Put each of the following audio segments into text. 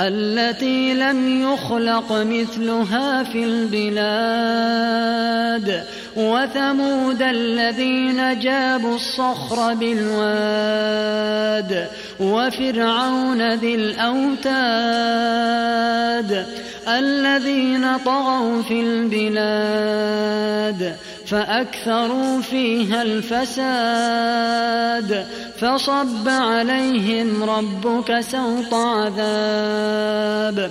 التي لم يخلق مثلها في البلاد. وثمود الذين جابوا الصخر بالواد وفرعون ذي الأوتاد الذين طغوا في البلاد فأكثروا فيها الفساد فصب عليهم ربك سوط عذاب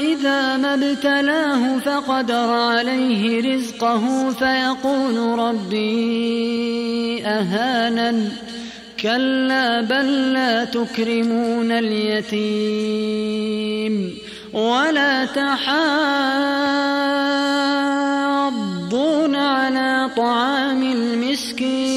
إذا ما ابتلاه فقدر عليه رزقه فيقول ربي أهانن. كلا بل لا تكرمون اليتيم ولا تحاضون على طعام المسكين.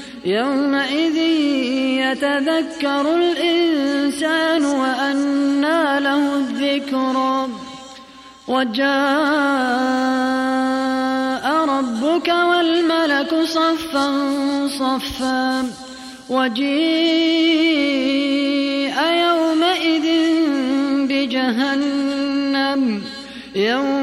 يومئذ يتذكر الإنسان وأنى له الذكرى وجاء ربك والملك صفا صفا. وجيء